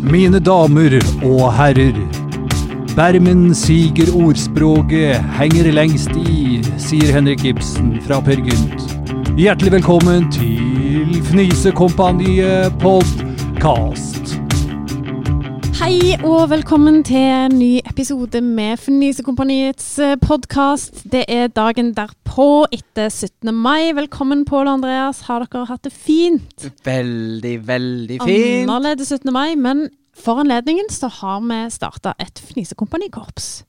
Mine damer og herrer. Bermen siger ordspråket henger lengst i, sier Henrik Ibsen fra Per Gynt. Hjertelig velkommen til Fnisekompaniet podkast. Hei og velkommen til en ny episode med Fnisekompaniets podkast. Det er dagen derpå, etter 17. mai. Velkommen, Pål og Andreas. Har dere hatt det fint? Veldig, veldig fint. Annerledes 17. mai, men for anledningen så har vi starta et fnisekompanikorps.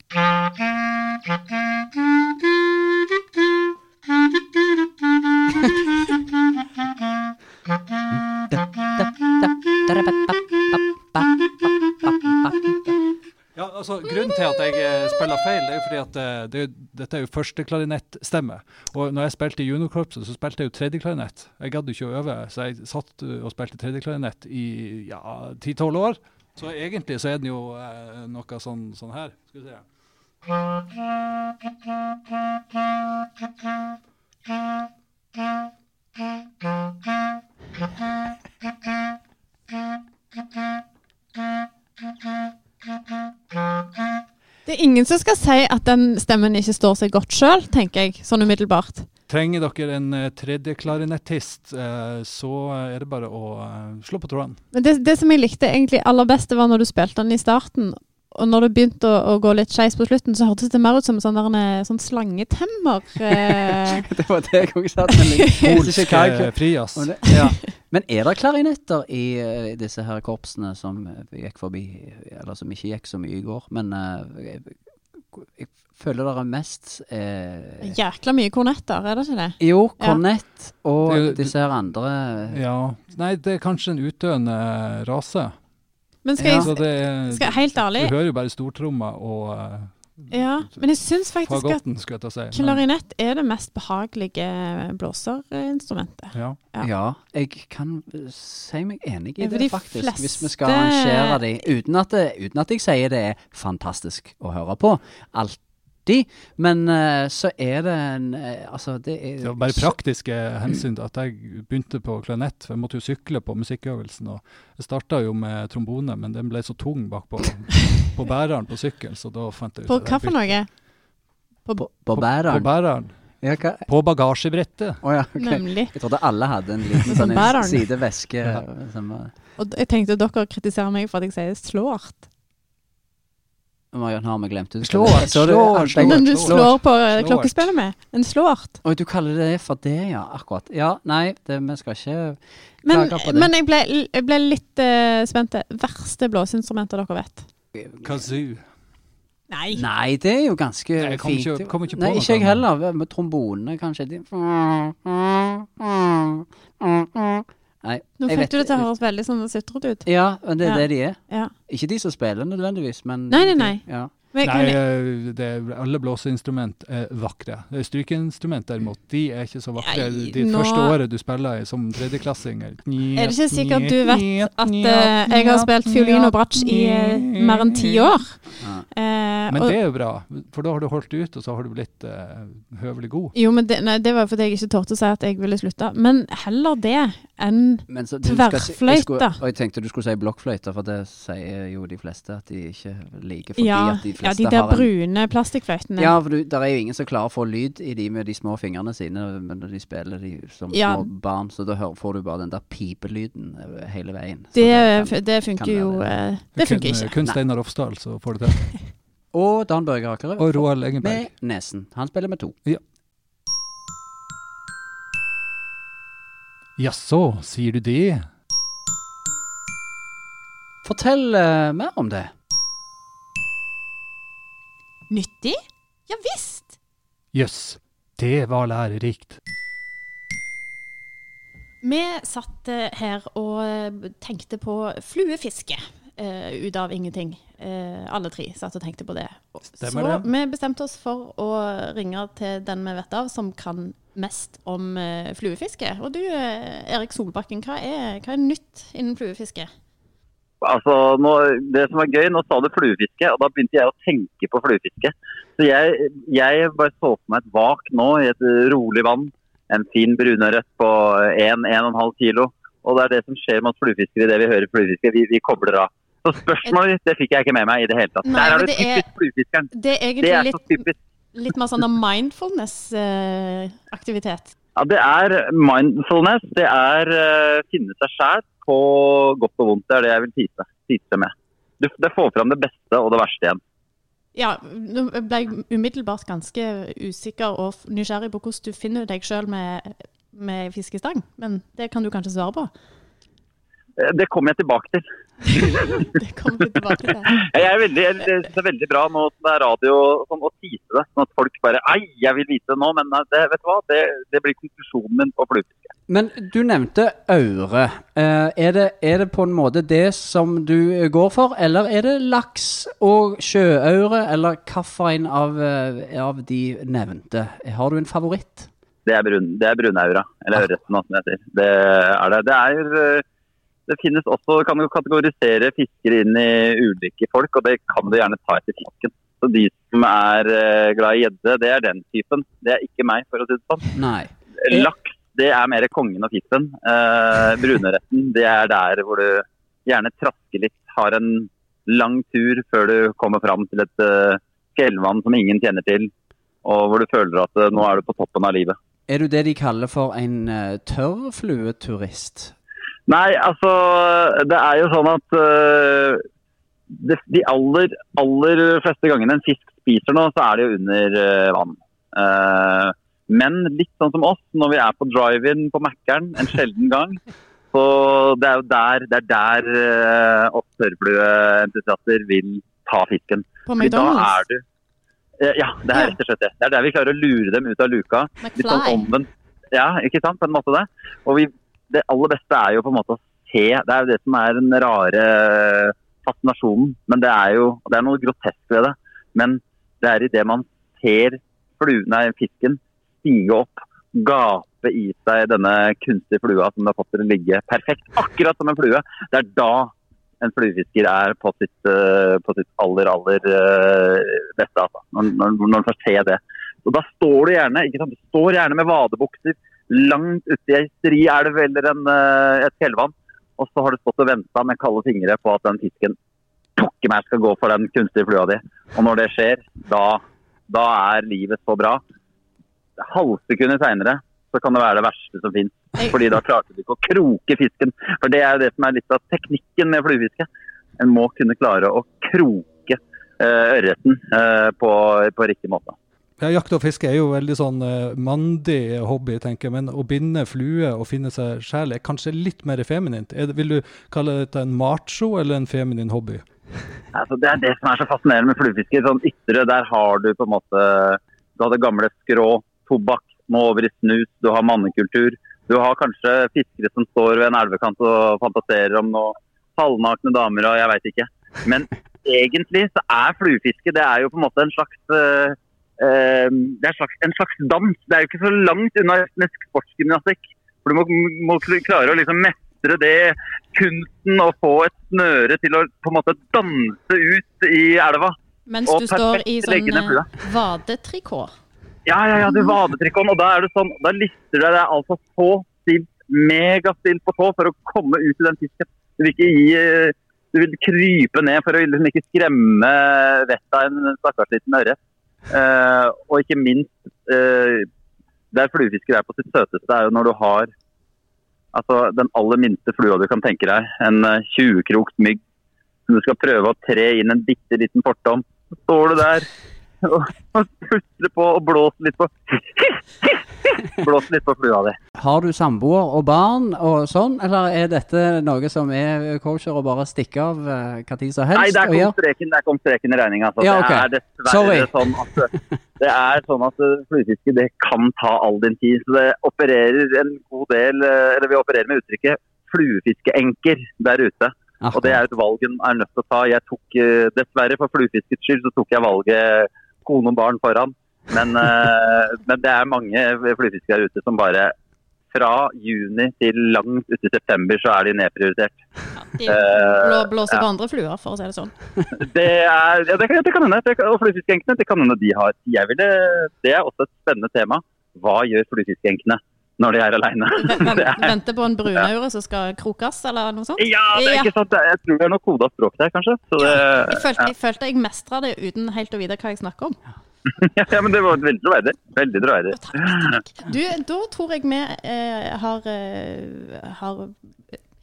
Altså Grunnen til at jeg eh, spiller feil, det er jo fordi at eh, det, dette er jo førsteklarinettstemme. Og når jeg spilte i juniorkorpset, så spilte jeg jo tredjeklarinett. Jeg gadd ikke å øve, så jeg satt uh, og spilte tredjeklarinett i ja, ti-tolv år. Så egentlig så er den jo eh, noe sånn, sånn her. Skal vi se. Det er ingen som skal si at den stemmen ikke står seg godt sjøl, tenker jeg, sånn umiddelbart. Trenger dere en tredje tredjeklarinettist, eh, så er det bare å eh, slå på trådene. Det, det som jeg likte egentlig aller best, det var når du spilte den i starten. Og når det begynte å, å gå litt skeis på slutten, så hørtes det mer ut som en sånn, der, sånn slangetemmer. Eh. Det var det jeg også sa. med. Polsk eh, frijazz. Ja. Men er det klarinetter i eh, disse her korpsene som eh, gikk forbi, eller som ikke gikk så mye i går? Men eh, jeg, jeg føler det er mest eh, Jækla mye kornetter, er det ikke det? Jo, Ja. Kornett og Det er disse her andre Ja. Nei, det er kanskje en utdøende rase. Men skal Ja. Jeg det skal jeg helt ærlig Du hører jo bare stortromma og uh, Ja, men jeg syns faktisk at fagotten, å si. Klarinett er det mest behagelige blåserinstrumentet. ja. Ja. Ja. jeg kan eh, si meg enig i Ja, det, faktisk. faktisk. Hvis vi skal arrangere de. Uten at, det, uten at jeg sier det er fantastisk å høre på. Alltid. Men uh, så er det en uh, Altså, det er Det var bare praktiske hensyn til at jeg begynte på klarinett. For jeg måtte jo sykle på musikkøvelsen. Og jeg starta jo med trombone, men den ble så tung bakpå på bæreren på sykkel, så da fant jeg ut På hva for noe? På, På, på på bæreren? bæreren. Ja, hva? På bagasjebrettet. Oh, ja, okay. Nemlig. Jeg trodde alle hadde en liten sånn sideveske. Ja. Som var Og jeg tenkte dere kritiserer meg for at jeg sier slåart. Marion har vi glemt det- slå, at slå. jeg- Den du slår. slår på eh, klokkespillet med. En slåart. Oi, du kaller det for det, ja. Akkurat. Ja, nei, det, vi skal ikke Men, klage på det. men jeg, ble, jeg ble litt uh, spent. Verste blåseinstrumentet dere vet? Kazoo. Nei. Nei, det er jo ganske Nei, jeg kom fint. ikke- kom ikke på Nei, ikke jeg heller. Med trombonene, kanskje. De... Nei, Nå fikk vet- du det til å høres veldig sånn sutrete ut. Ja, men det er Ja. det de er. Ja. Ikke de som spiller nødvendigvis, men Nei, nei, nei. Ja. Men, Nei, eh, det, er- alle blåseinstrument er vakre. Strykeinstrument derimot, de er ikke så vakre. Nei, De nå- første året du spiller i som tredjeklassing er det ikke sikkert du vet at eh, jeg har spilt fiolin og bratsj i uh, mer enn ti år? Ja. Eh, Men det er jo bra, for da har du holdt ut, og så har du blitt høvelig god. jo, men det, nei, det var fordi jeg ikke torde å si at jeg ville slutte. Men heller det enn Men så du skal si- Tverrfløyte. Og jeg tenkte du skulle si blokkfløyte, for det sier jo de fleste at de ikke liker. Fordi ja, at de ja, de der brune plastikkfløytene. Ja, for det er jo ingen som klarer å få lyd i de med de små fingrene sine når de spiller de som Ja. små barn, så da får du bare den der pipelyden eh, hele veien. Det, det, kan- det funker jo eh, Det funker ikke. kun Steinar Ofsdal, så får du til. Og Dan Børge Akerø. Og Roald Engeberg. Med nesen. Han spiller med to. Ja. Jaså, sier du det? Fortell uh, mer om det. Nyttig? Ja visst! Jøss, det var lærerikt. Vi satt eh, her og eh, tenkte på fluefiske uh, ut av ingenting. Uh, alle tre satt og tenkte på det. Stemmer så det. vi bestemte oss for å ringe til den vi vet av som kan mest om uh, fluefiske. Og du Erik Solbakken, hva er, hva er nytt innen fluefiske? Altså, nå, det som var gøy, nå sa du fluefiske, og da begynte jeg å tenke på fluefiske. Så jeg, jeg bare så for meg et vak nå i et rolig vann. En fin brunørret på 1-1,5 kilo. Og det er det som skjer med oss fluefiskere idet vi hører fluefiske. Vi, vi kobler av. Så spørsmålet ditt det fikk jeg ikke med meg i det hele tatt. Nei, Der er du det typisk fluefiskeren. Det er Det egentlig er litt, litt mer sånn mindfulness-aktivitet. Ja, det er mindfulness. Det er uh, finne seg sjæl på godt og vondt. Det er det jeg vil tise, med. Du, det får fram det beste og det verste igjen. Ja, nå ble jeg umiddelbart ganske usikker og nysgjerrig på hvordan du finner deg sjøl med, med fiskestang, men det kan du kanskje svare på? Eh, Det kommer jeg tilbake til. Det kommer vi tilbake til. Jeg er veldig, jeg synes det er veldig bra nå som det er radio sånn, å tise det, sånn at folk bare Ei, jeg vil vite det nå, men det, vet du hva? Det, det blir konklusjonen min på fluefiske. Men du nevnte aure. Eh, er, det, er det på en måte det som du eh, går for, eller er det laks og sjøaure, eller hvilken av, eh, av de nevnte? Har du en favoritt? Det er, brun, det er brunaura, eller ørreten, som det heter. Det er det. Det er eh, det finnes også, kan jo kategorisere fiskere inn i ulike folk, og det kan du gjerne ta etter fisken. Så de som er eh, glad i gjedde, det er den typen. Det er ikke meg, for å si det sånn. Nei. Laks, det er mer kongen og fiffen. Eh, bruneretten, det er der hvor du gjerne trasker litt, har en lang tur før du kommer fram til et uh, fjellvann som ingen kjenner til, og hvor du føler at uh, nå er du på toppen av livet. Er du det de kaller for en uh, tørrflueturist? Nei, altså det er jo sånn at uh, det, de aller, aller fleste gangene en fisk spiser noe, så er det jo under uh, vann. Uh, men litt sånn som oss, når vi er på drive-in på Mækkern en sjelden gang, så det er jo der, det er der uh, oss tørrblueentusiaster vil ta fisken. På McDonald's. du Ja, det er rett og slett det. Det er der vi klarer å lure dem ut av luka. Litt sånn McFly. omvendt. Ja, ikke sant? På en måte det. Og vi, det aller beste er jo på en måte å se. Det er jo det som er den rare fascinasjonen. Men det er jo det er noe grotesk ved det. Men det er i det man ser fluen, nei, fisken stige opp, gape i seg denne kunstige flua som det har fått til å ligge perfekt, akkurat som en flue. Det er da en fluefisker er på sitt, eh, på sitt aller, aller eh, beste. Altså. Når, når, når man får se det. Og da står du gjerne ikke sant? Du står gjerne med vadebukser langt ute i ei stri elv eller en, eh, et fjellvann. Og så har du stått og venta med kalde fingre på at den fisken pokker meg skal gå for den kunstige flua di. Og når det skjer, da, da er livet så bra. Halvsekundet seinere så kan det være det verste som finnes. Fordi da klarte du ikke å kroke fisken. For det er jo det som er litt av teknikken med fluefiske. En må kunne klare å kroke eh, ørreten eh, på, på riktig måte. Ja, Jakt og fiske er jo veldig sånn uh, mandig hobby, tenker jeg. Men å binde flue og finne seg sjel er kanskje litt mer feminint. Det, vil du kalle dette en macho eller en feminin hobby? Altså, det er det som er så fascinerende med fluefiske. Sånn ytre, der har du på en måte Du har det gamle skrå, tobakk, nå over i snus, du har mannekultur. Du har kanskje fiskere som står ved en elvekant og fantaserer om noe halvnakne damer og jeg veit ikke. Men egentlig så er fluefiske det er jo på en måte en slags eh, det er en slags, en slags dans. Det er jo ikke så langt unna etnisk sportsgymnastikk. For du må, må klare å liksom mestre det kunsten å få et snøre til å på en måte danse ut i elva. Mens du står i sånn eh, vadetrikot. Ja, ja, ja, du vadetrikot. og da er det sånn, da lister du deg altså så stilt, megastilt på tå for å komme ut i den fisken. Du vil ikke gi, eh, du vil krype ned for å liksom ikke skremme vettet av en stakkars liten ørret. Eh, og ikke minst, eh, der fluefisker er på sitt søteste, er jo når du har altså, den aller minste flua du kan tenke deg, en eh, 20-krokt mygg, som du skal prøve å tre inn en bitte liten portom. Så står du der og og på og blåser litt på Blåser litt på flua di. Har du samboer og barn og sånn, eller er dette noe som er kosher og bare stikke av uh, hva tid som helst? Nei, der kom gjøre? streken, der kom streken i regninga. Altså. Ja, okay. Det er dessverre sånn at det er sånn at uh, fluefiske det kan ta all din tid. Så det opererer en god del Eller vi opererer med uttrykket fluefiskeenker der ute. Og det er et valg en er nødt til å ta. Jeg tok, Dessverre for fluefiskets skyld så tok jeg valget kone og barn foran. Men, uh, men det er mange fluefiskere ute som bare fra juni til langt ut i september så er de nedprioritert. De blåser blå, blåser ja. andre fluer, for å si det sånn. Det er, ja, det kan, det kan hende. Det kan, og fluefiskenkene, det kan hende de har. Jeg ville, det er også et spennende tema. Hva gjør fluefiskenkene når de er aleine. Vent- vent- Venter på en brunaure som skal krokes, eller noe sånt? Ja, det er Ja. ikke sant. Jeg tror det er noe koda språk der, kanskje. Så det, Jeg følte, jeg følte jeg mestra det uten helt å vite hva jeg snakker om. ja, men det var veldig troverdig. Veldig troverdig. Takk, takk. Du, da tror jeg vi eh, har, eh, har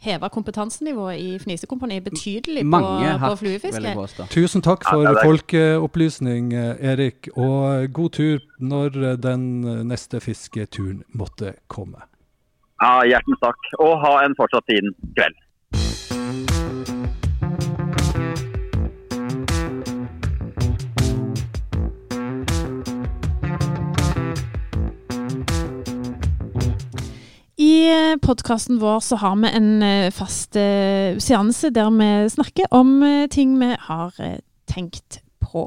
heva kompetansenivået i Fnisekompaniet betydelig på, Mange på på fluefiske. Tusen takk for ja, er- folkeopplysning, eh, Erik. Og god tur når eh, den eh, neste fisketuren måtte komme. Ja, Hjertens takk. Og ha en fortsatt fin kveld. I podkasten vår så har vi en eh, fast eh, seanse der vi snakker om eh, ting vi har eh, tenkt på.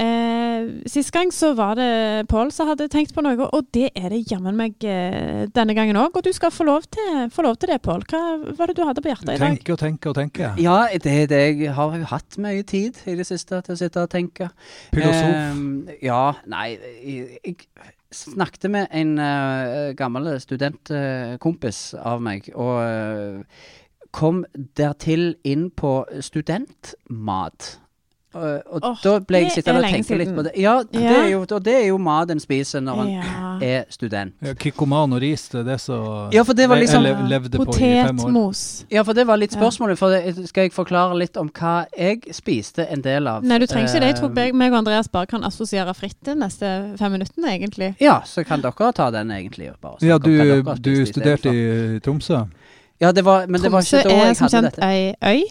Eh, Sist gang så var det Pål som hadde tenkt på noe, og det er det jammen meg eh, denne gangen òg. Og du skal få lov til, få lov til det, Pål. Hva var det du hadde på hjertet i dag? Tenke og tenke og tenke. Ja, det, det, jeg har jo hatt mye tid i det siste til å sitte og tenke. Filosof. Eh, ja, nei Jeg, jeg snakket med en uh, gammel studentkompis av meg, og uh, kom dertil inn på studentmat. Og, og oh, da ble jeg sittende og tenke litt på det. Ja, det Ja. er jo, og det er jo mat en spiser når en Ja. er student. Ja, Kikkoman og ris, det er det som Ja, for det var jeg- liksom- jeg levde på i fem år. Potetmos. Ja, for det var litt spørsmålet. For det, skal jeg forklare litt om hva jeg spiste en del av? Nei, du trenger ikke det. Jeg tror jeg, meg og Andreas bare kan assosiere fritt de neste fem minuttene, egentlig. Ja, så kan dere ta den egentlig. Bare Ja, du, du studerte i Tromsø? Ja, det var, men det var Tromsø ikke da er som kjent ei øy.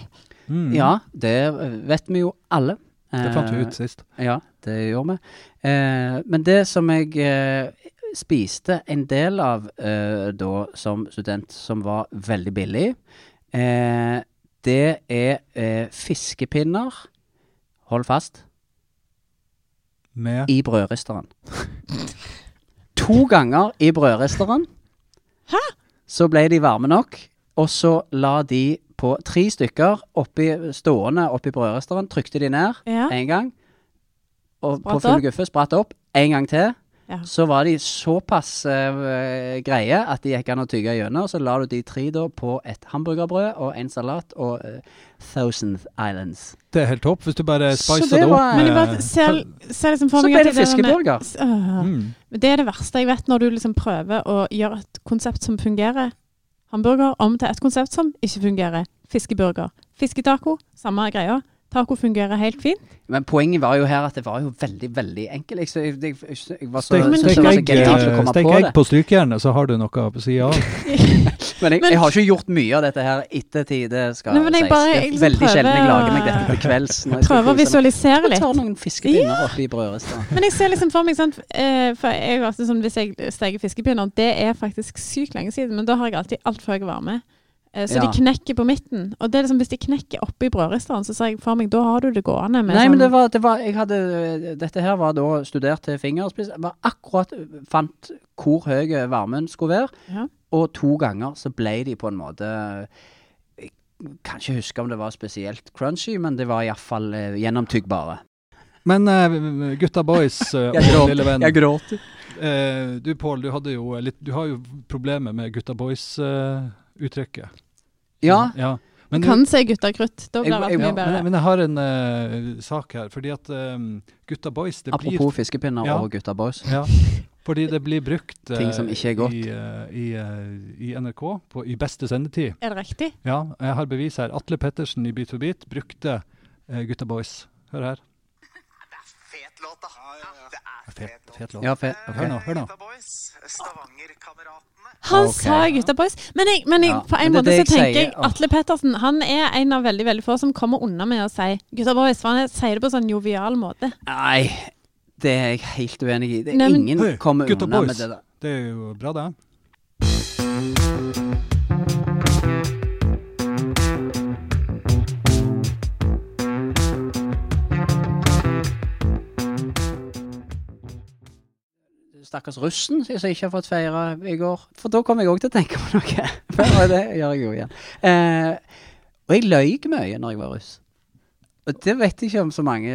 Mm. Ja, det vet vi jo alle. Det fant vi Eh, ut sist. Ja, det gjorde vi. Eh, men det som jeg eh, spiste en del av eh, da som student, som var veldig billig, eh, det er eh, fiskepinner, hold fast, Med i brødristeren. To ganger i brødristeren. Hæ? Så ble de varme nok, og så la de på tre stykker oppi, stående oppi brødristeren, trykte de ned Ja. gang. Og på full opp. guffe, spratt opp. En gang til. Ja. Så var de såpass uh, greie at de gikk an å tygge gjennom. Så la du de tre da på et hamburgerbrød og en salat og uh, Thousand Islands. Det er helt topp, hvis du bare spicer det det, opp med bare ser, ser liksom Så ble det fiskeburger. Øh. mm. Det er det verste jeg vet, når du liksom prøver å gjøre et konsept som fungerer. Hamburger om til et konsept som ikke fungerer. Fiskeburger. Fisketaco, samme greia. Taco fungerer helt fint. Men poenget var jo her at det var jo veldig, veldig enkelt. Jeg, jeg, jeg, jeg var så, Stek, så, stek så egg, å stek på egg det. på strykejernet, så har du noe på sida av. Men jeg, Men- jeg har ikke gjort mye av dette her etter tid, det skal Nei, men jeg bare- jeg er liksom veldig sjelden jeg lager meg dette til kvelds. Prøver å visualisere litt. Jeg tar noen fiskepinner oppi brødrista. Men jeg ser liksom for meg sånn eh, For jeg alltid sånn hvis jeg steker fiskepinner, det er faktisk sykt lenge siden, men da har jeg alltid altfor høy varme. Eh, så Ja. de knekker på midten. Og det er liksom hvis de knekker oppi brødristeren, så sier jeg for meg da har du det gående med Nei, sånn men det var, det var Jeg hadde Dette her var da studert til fingerspiss. Jeg var akkurat fant hvor høy varmen skulle være. Ja. Og to ganger så ble de på en måte Jeg kan ikke huske om det var spesielt crunchy, men det var iallfall uh, gjennomtyggbare. Men uh, gutta boys uh, lille venn. Jeg gråter. Uh, du Pål, du hadde jo litt Du har jo problemer med gutta boys-uttrykket. Ja. ja. Du Men, kan si gutta krutt. Da blir det ja, mye bedre. men, men jeg har en uh, sak her. Fordi at um, gutta boys det Apropos fiskepinner Ja. og gutta boys. Ja, fordi det blir brukt uh, Ting som ikke er godt. I, uh, i, eh, i NRK på, i beste sendetid. Er det riktig? Ja, jeg har bevis her. Atle Pettersen i Beat for beat brukte eh, Gutta Boys. Hør her. Fet låt, da. Det er Fet, fet låt. fet. Ja, fe, Hør nå, hør nå. Boys, Stavanger-kameratene. Han okay. sa gutta boys. Men, jeg, men jeg, Ja, på en men måte så jeg tenker sier. jeg Atle Pettersen han er en av veldig veldig få som kommer unna med å si gutta boys. For han er- sier det på en sånn jovial måte. Nei, det er jeg helt uenig i. Det er Nei, men- ingen hey, kommer unna boys. med det der. Det er jo bra, det. Stakkars russen som ikke har fått feire i går. For da kom jeg òg til å tenke på noe. For det gjør jeg jo igjen. Eh, og jeg løy mye når jeg var russ. Og Det vet jeg ikke om så mange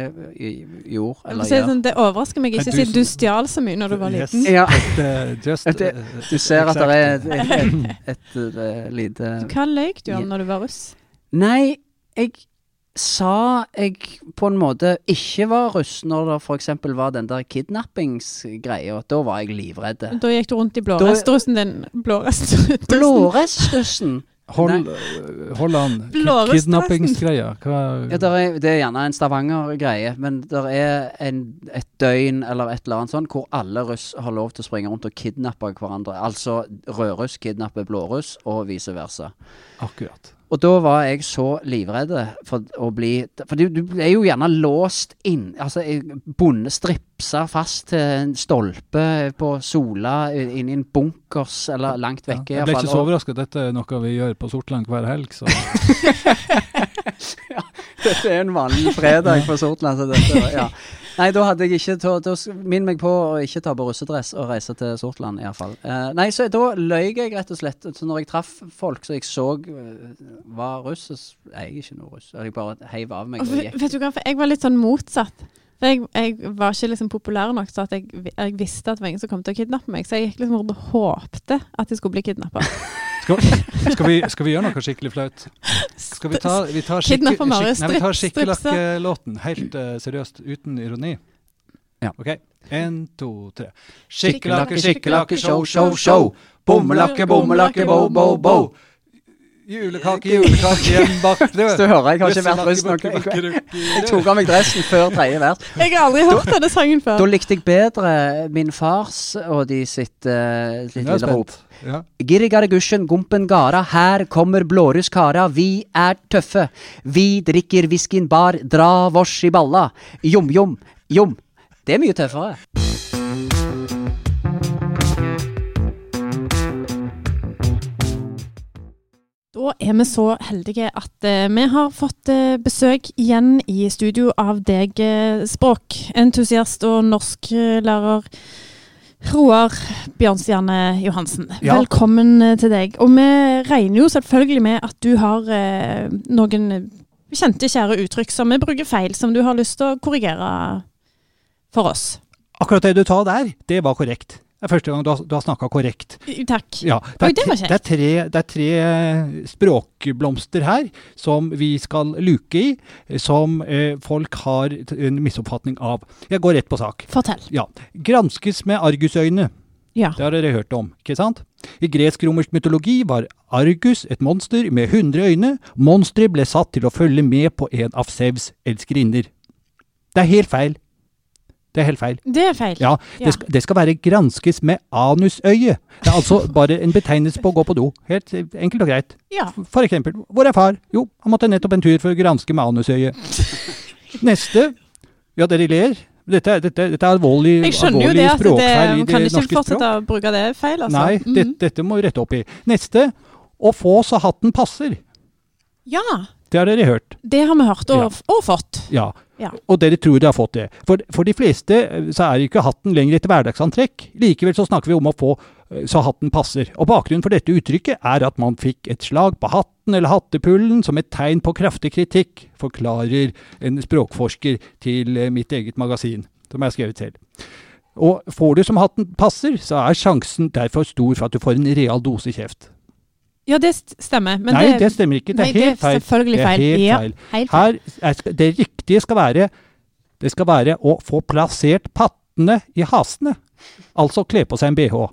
gjorde eller si det gjør. sånn, det overrasker meg ikke du siden du stjal så mye når du var Yes. liten. But, uh, just, Det- eh, du ser at det er et, exactly. et, et, et, lite Hva løy du om når du var russ? Nei, jeg sa jeg på en måte ikke var russ når det f.eks. var den der kidnappingsgreia. Da var jeg livredd. Da gikk du rundt i blårestrussen din. Blårestrussen. Hold, hold an. Ki- Kidnappingsgreia. Ja, der er, det er gjerne en Stavanger-greie, men det er en, et døgn eller et eller annet sånn hvor alle russ har lov til å springe rundt og kidnappe hverandre. Altså rødruss kidnapper blåruss, og vice versa. Akkurat. Og da var jeg så livredd for å bli For du, du er jo gjerne låst inn Altså bonde stripsa fast til en stolpe på Sola inn i en bunkers eller langt Ja. vekke. Ja, Jeg ble ikke så overrasket. Dette er noe vi gjør på Sortland hver helg. Så. Dette er en vanlig fredag på Sortland. Så dette, ja. Nei, da hadde jeg ikke ta- da Minn meg på å ikke ta på russedress og reise til Sortland, iallfall. Uh, nei, så da løy jeg rett og slett. Så når jeg traff folk som jeg så eh, var russ, så er jeg ikke noe russ. Jeg bare heiv av meg og gikk. vet du hva, for jeg var litt sånn motsatt. For jeg, jeg var ikke liksom populær nok til at jeg, jeg visste at det var ingen som kom til å kidnappe meg. Så jeg gikk liksom rundt og håpte at jeg skulle bli kidnappa. Skal, skal, vi, skal vi gjøre noe skikkelig flaut? Skal vi ta, vi tar skikkelakkelåten helt uh, seriøst, uten ironi. Ja. OK. Én, to, tre. Skikkelakke, Skikkelakke, skikkelakke, skikkelakke, show, show, show, show, show. show. Bommelakke, bommelakke, bo, bo, bo. Julekake, julekake, hjemmebakt brød. Så du hører jeg har ikke vært russ nok. Jeg, tok av meg dressen før tredje vers. Jeg har aldri hørt denne sangen før. Da likte jeg bedre min fars og de sitt, uh, lille rop. Ja. Girrigaragusjen, gumpen gara, her kommer blåruskara, vi er tøffe. Vi drikker whiskyen bar, dra vårs i balla. Jom, jom, jom. Det er mye tøffere. Da er vi så heldige at eh, vi har fått eh, besøk igjen i studio av deg, uh, språkentusiast og norsklærer Roar Bjørnstjerne Johansen. Ja. Velkommen eh, til deg. Og vi regner jo selvfølgelig med at du har eh, noen kjente, kjære uttrykk som vi bruker feil, som du har lyst til å korrigere for oss. Akkurat det du tar der, det var korrekt. Det er første gang du har, du har snakka korrekt. Takk. Ja, Oi, det, det er, var tre- det, er tre, det er tre eh, språkblomster her som vi skal luke i, som eh, folk har en misoppfatning av. Jeg går rett på sak. Fortell. Ja. Granskes med argusøyne. Ja. Det har dere hørt om, ikke sant? I gresk-romersk mytologi var Argus et monster med 100 øyne. Monsteret ble satt til å følge med på en av Sevs elskerinner. Det er helt feil. Det er helt feil. Det er feil. Ja, Ja. det skal, det skal være granskes med anusøye. Det er altså bare en betegnelse på å gå på do. Helt eh, enkelt og greit. Ja. For eksempel, hvor er far? Jo, han måtte nettopp en tur for å granske med anusøye. Neste. Ja, dere ler. Dette, dette, dette er alvorlig, Jeg skjønner jo alvorlig det språkfeil i det kan ikke norske språk. fortsette å bruke det feil, altså. Nei, Mhm. det, dette må vi rette opp i. Neste. Å få så hatten passer. Ja, Det har dere hørt. det har vi hørt og, og fått. Ja. Ja. Og dere tror dere har fått det. For, for de fleste eh, så er ikke hatten lenger et hverdagsantrekk. Likevel så snakker vi om å få eh, så hatten passer. Og bakgrunnen for dette uttrykket er at man fikk et slag på hatten eller hattepullen som et tegn på kraftig kritikk, forklarer en språkforsker til eh, mitt eget magasin, som jeg har skrevet selv. Og får du som hatten passer, så er sjansen derfor stor for at du får en real dose kjeft. Ja, det stemmer. Men Nei, det, det, stemmer ikke. Det nei, er helt feil. selvfølgelig Det er feil. helt ja, feil. Helt feil. Her er, det riktige skal være det skal være å få plassert pattene i hasene. Altså kle på seg en bh.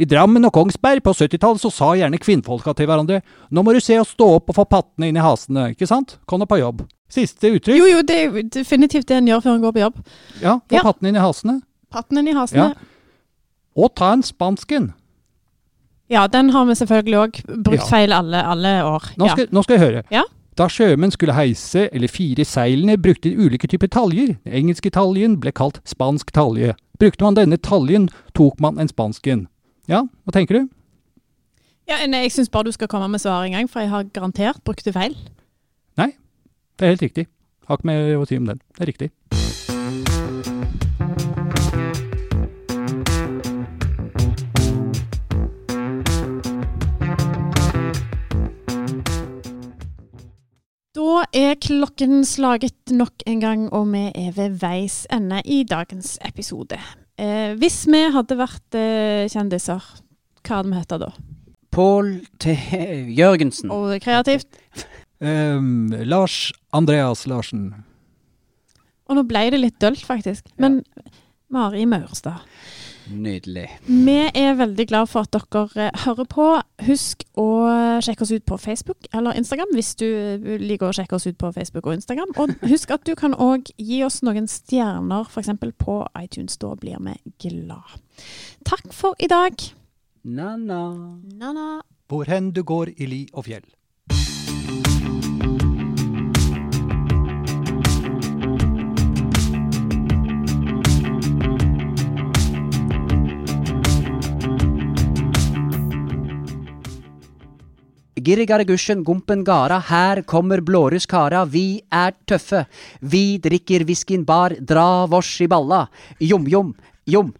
I Drammen og Kongsberg på 70-tallet så sa gjerne kvinnfolka til hverandre nå må du se å stå opp og få pattene inn i hasene, ikke sant? Kom deg på jobb. Siste uttrykk. Jo, jo, det er definitivt det en gjør før en går på jobb. Ja, få Ja. pattene inn i hasene. Pattene inn i hasene. Ja. Og ta en spansken. Ja, den har vi selvfølgelig òg brukt Ja. feil alle, alle år. Nå skal, nå skal jeg høre. Ja. Da sjømenn skulle heise eller fire seilene, brukte de ulike typer taljer. Den engelske taljen ble kalt spansk talje. Brukte man denne taljen, tok man en spansken. Ja, hva tenker du? Ja. ja nei, jeg syns bare du skal komme med svaret en gang, for jeg har garantert brukt det feil. Nei, Det er helt riktig. Har ikke mer å si om den. Det er riktig. Klokken slaget nok en gang, og vi er ved veis ende i dagens episode. Eh, hvis vi hadde vært eh, kjendiser, hva hadde vi hett da? Pål T. Jørgensen. Og kreativt? um, Lars Andreas Larsen. Og nå ble det litt dølt, faktisk. Men Mari Maurstad. Nydelig. Vi er veldig glad for at dere eh, hører på. Husk å sjekke oss ut på Facebook eller Instagram hvis du liker å sjekke oss ut på Facebook og Instagram. Og husk at du kan òg gi oss noen stjerner, f.eks. på iTunes. Da blir vi glad. Takk for i dag. Na-na. Na-na. Hvor hen du går i li og fjell. Girrigaragusjen gumpen gara, her kommer blåruss kara, vi er tøffe. Vi drikker whiskyen bar, dra vårs i balla. Jom-jom, jom,